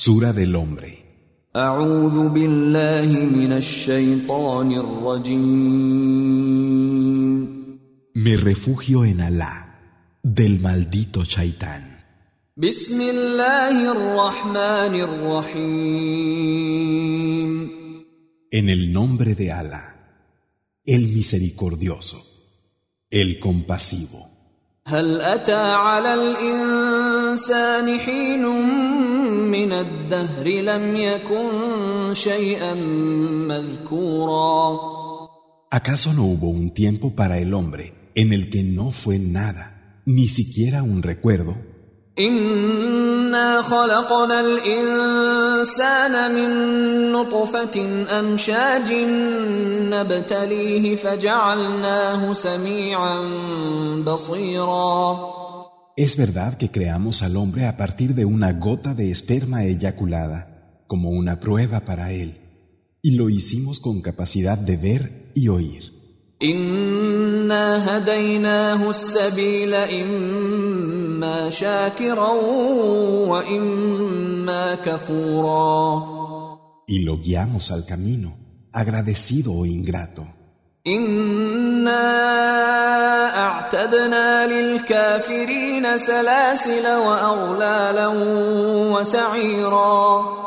Sura del Hombre. Me refugio en Alá, del maldito Shaitán. En el nombre de Alá, el misericordioso, el compasivo. من الدهر لم يكن شيئا مذكورا ¿Acaso no hubo un tiempo para el hombre en el que no fue nada, ni siquiera un recuerdo? إنا خلقنا الإنسان من نطفة أمشاج نبتليه فجعلناه سميعا بصيرا Es verdad que creamos al hombre a partir de una gota de esperma eyaculada, como una prueba para él, y lo hicimos con capacidad de ver y oír. Y lo guiamos al camino, agradecido o ingrato. إنا أعتدنا للكافرين سلاسل وأغلالا وسعيرا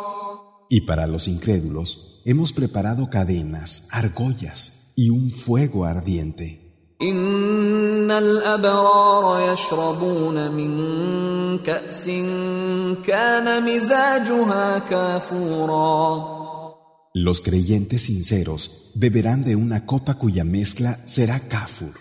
Y para los incrédulos hemos preparado cadenas, argollas y un fuego ardiente. إن الأبرار يشربون من كأس كان مزاجها كافورا los creyentes sinceros beberán de una copa cuya mezcla será kafur.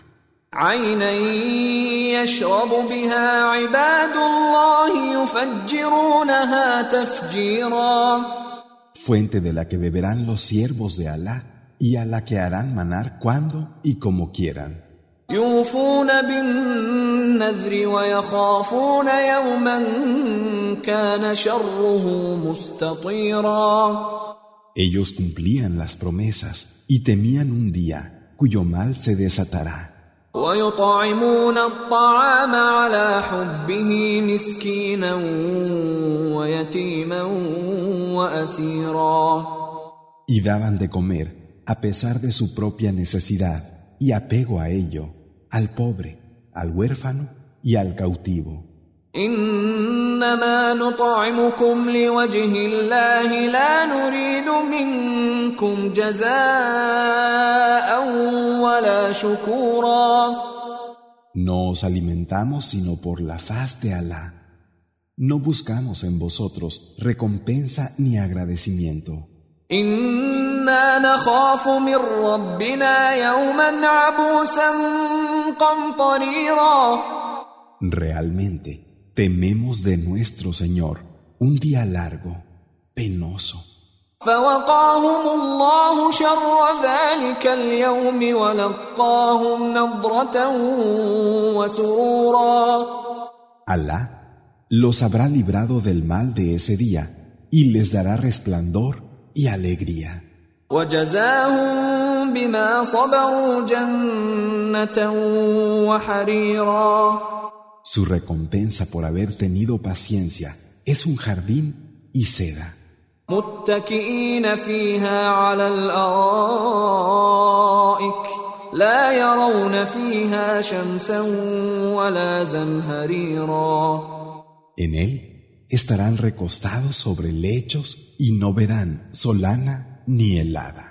Fuente de la que beberán los siervos de Alá y a la que harán manar cuando y como quieran. يوفون بالنذر ويخافون يوما كان شره مستطيرا Ellos cumplían las promesas y temían un día cuyo mal se desatará. ويطعمون الطعام على حبه مسكينا ويتيما واسيرا Y daban de comer, a pesar de su propia necesidad y apego a ello, al pobre, al huérfano y al cautivo. انما نطعمكم لوجه الله لا نريد منكم جزاء ولا شكورا No os alimentamos sino por la faz de Alá. No buscamos en vosotros recompensa ni agradecimiento. انا نخاف من ربنا يوما عبوسا قمطريرا Realmente tememos de nuestro Señor un día largo, penoso. فوقاهم الله شر ذلك اليوم ولقاهم نضرة وسرورا Alá los habrá librado del mal de ese día y les dará resplandor y alegría. وجزاهم بما صبروا جنة وحريرا Su recompensa por haber tenido paciencia es un jardín y seda, متكئين فيها على الارائك لا يرون فيها شمسا ولا زمهريرا En él estarán recostados sobre lechos y no verán solana ni helada.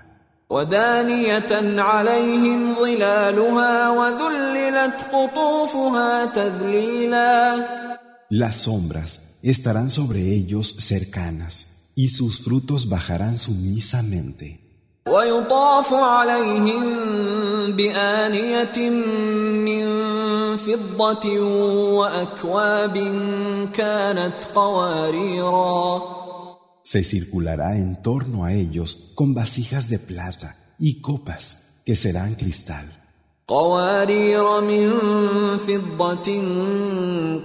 ودانية عليهم ظلالها وذللت قطوفها تذليلا Las sombras estarán sobre ellos cercanas y sus frutos bajarán sumisamente. ويطاف عليهم بآنية من فضة وأكواب كانت قواريرا Se circulará en torno a ellos con vasijas de plata y copas que serán cristal, قوارير من فضة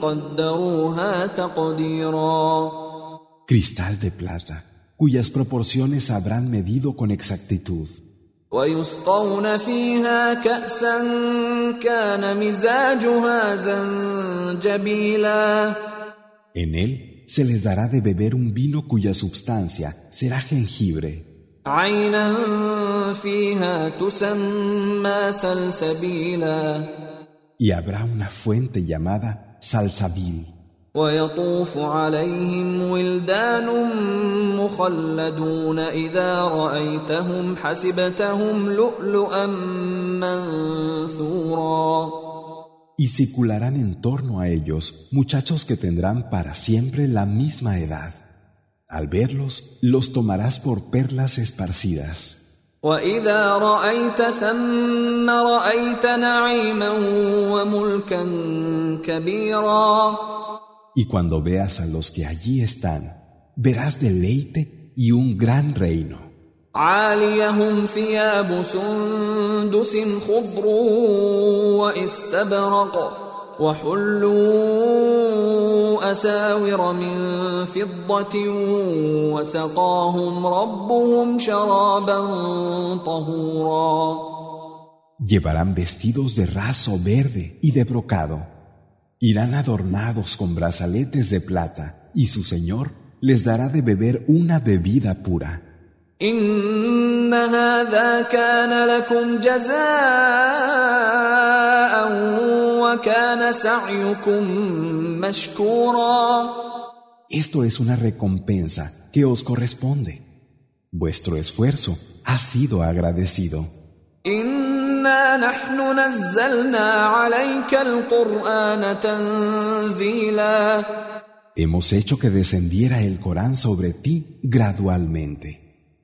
قدروها تقديرا cristal de plata, cuyas proporciones habrán medido con exactitud. ويسقون فيها كأسا كان مزاجها زنجبيلا En él se les dará de beber un vino cuya substancia será jengibre. عينا فيها تسمى سلسبيلا Y habrá una fuente llamada Salsabil. ويطوف عليهم ولدان مخلدون إذا رأيتهم حسبتهم لؤلؤا منثورا Y circularán en torno a ellos muchachos que tendrán para siempre la misma edad. Al verlos, los tomarás por perlas esparcidas. وإذا رأيت ثم رأيت نعيما وملكا كبيرا Y cuando veas a los que allí están, verás deleite y un gran reino. عاليهم ثياب سندس خضر واستبرق وحلوا أساور من فضة وسقاهم ربهم شرابا طهورا Llevarán vestidos de raso verde y de brocado. Irán adornados con brazaletes de plata y su Señor les dará de beber una bebida pura. إن هذا كان لكم جزاء وكان سعيكم مشكورا Esto es una recompensa que os corresponde. Vuestro esfuerzo ha sido agradecido. إنا نحن نزلنا عليك القرآن تنزيلا Hemos hecho que descendiera el Corán sobre ti gradualmente.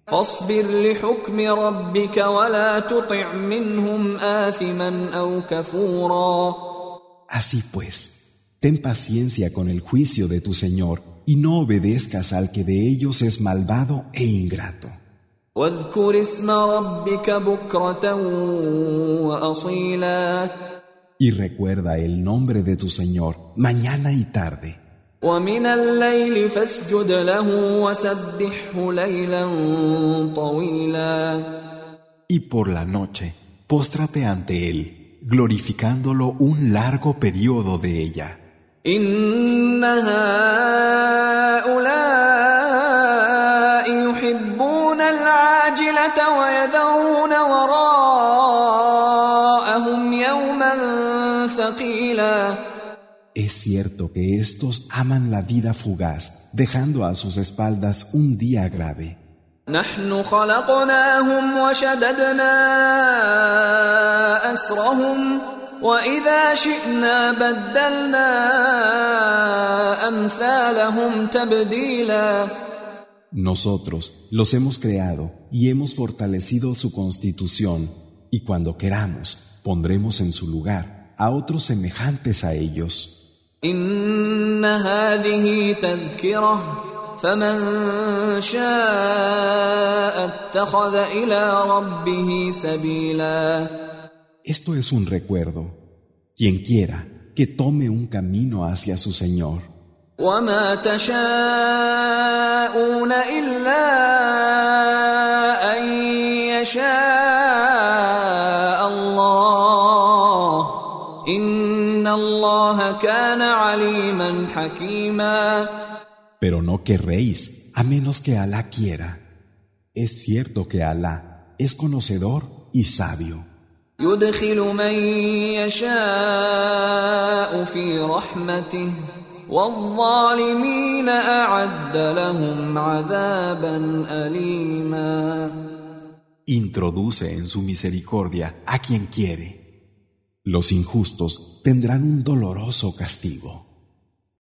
فاصبر لحكم ربك ولا تطع منهم آثما أو كفورا Así pues, ten paciencia con el juicio de tu Señor y no obedezcas al que de ellos es malvado e ingrato. واذكر اسم ربك بكرة وأصيلا Y recuerda el nombre de tu Señor mañana y tarde. ومن الليل فاسجد له وسبحه ليلا طويلا Y por la noche, póstrate ante Él, glorificándolo un largo periodo de ella. إن cierto que estos aman la vida fugaz, dejando a sus espaldas un día grave. نحن خلقناهم وشددنا أسرهم وإذا شئنا بدلنا أمثالهم تبديلا Nosotros los hemos creado y hemos fortalecido su constitución, y cuando queramos, pondremos en su lugar a otros semejantes a ellos. إن هذه تذكرة فمن شاء اتخذ إلى ربه سبيلا Esto es un recuerdo. Quien quiera, que tome un camino hacia su Señor. وما تشاءون إلا أن يشاء الله إن pero no querréis, a menos que Alá quiera. Es cierto que Alá es conocedor y sabio. Introduce en su misericordia a quien quiere. Los injustos tendrán un doloroso castigo.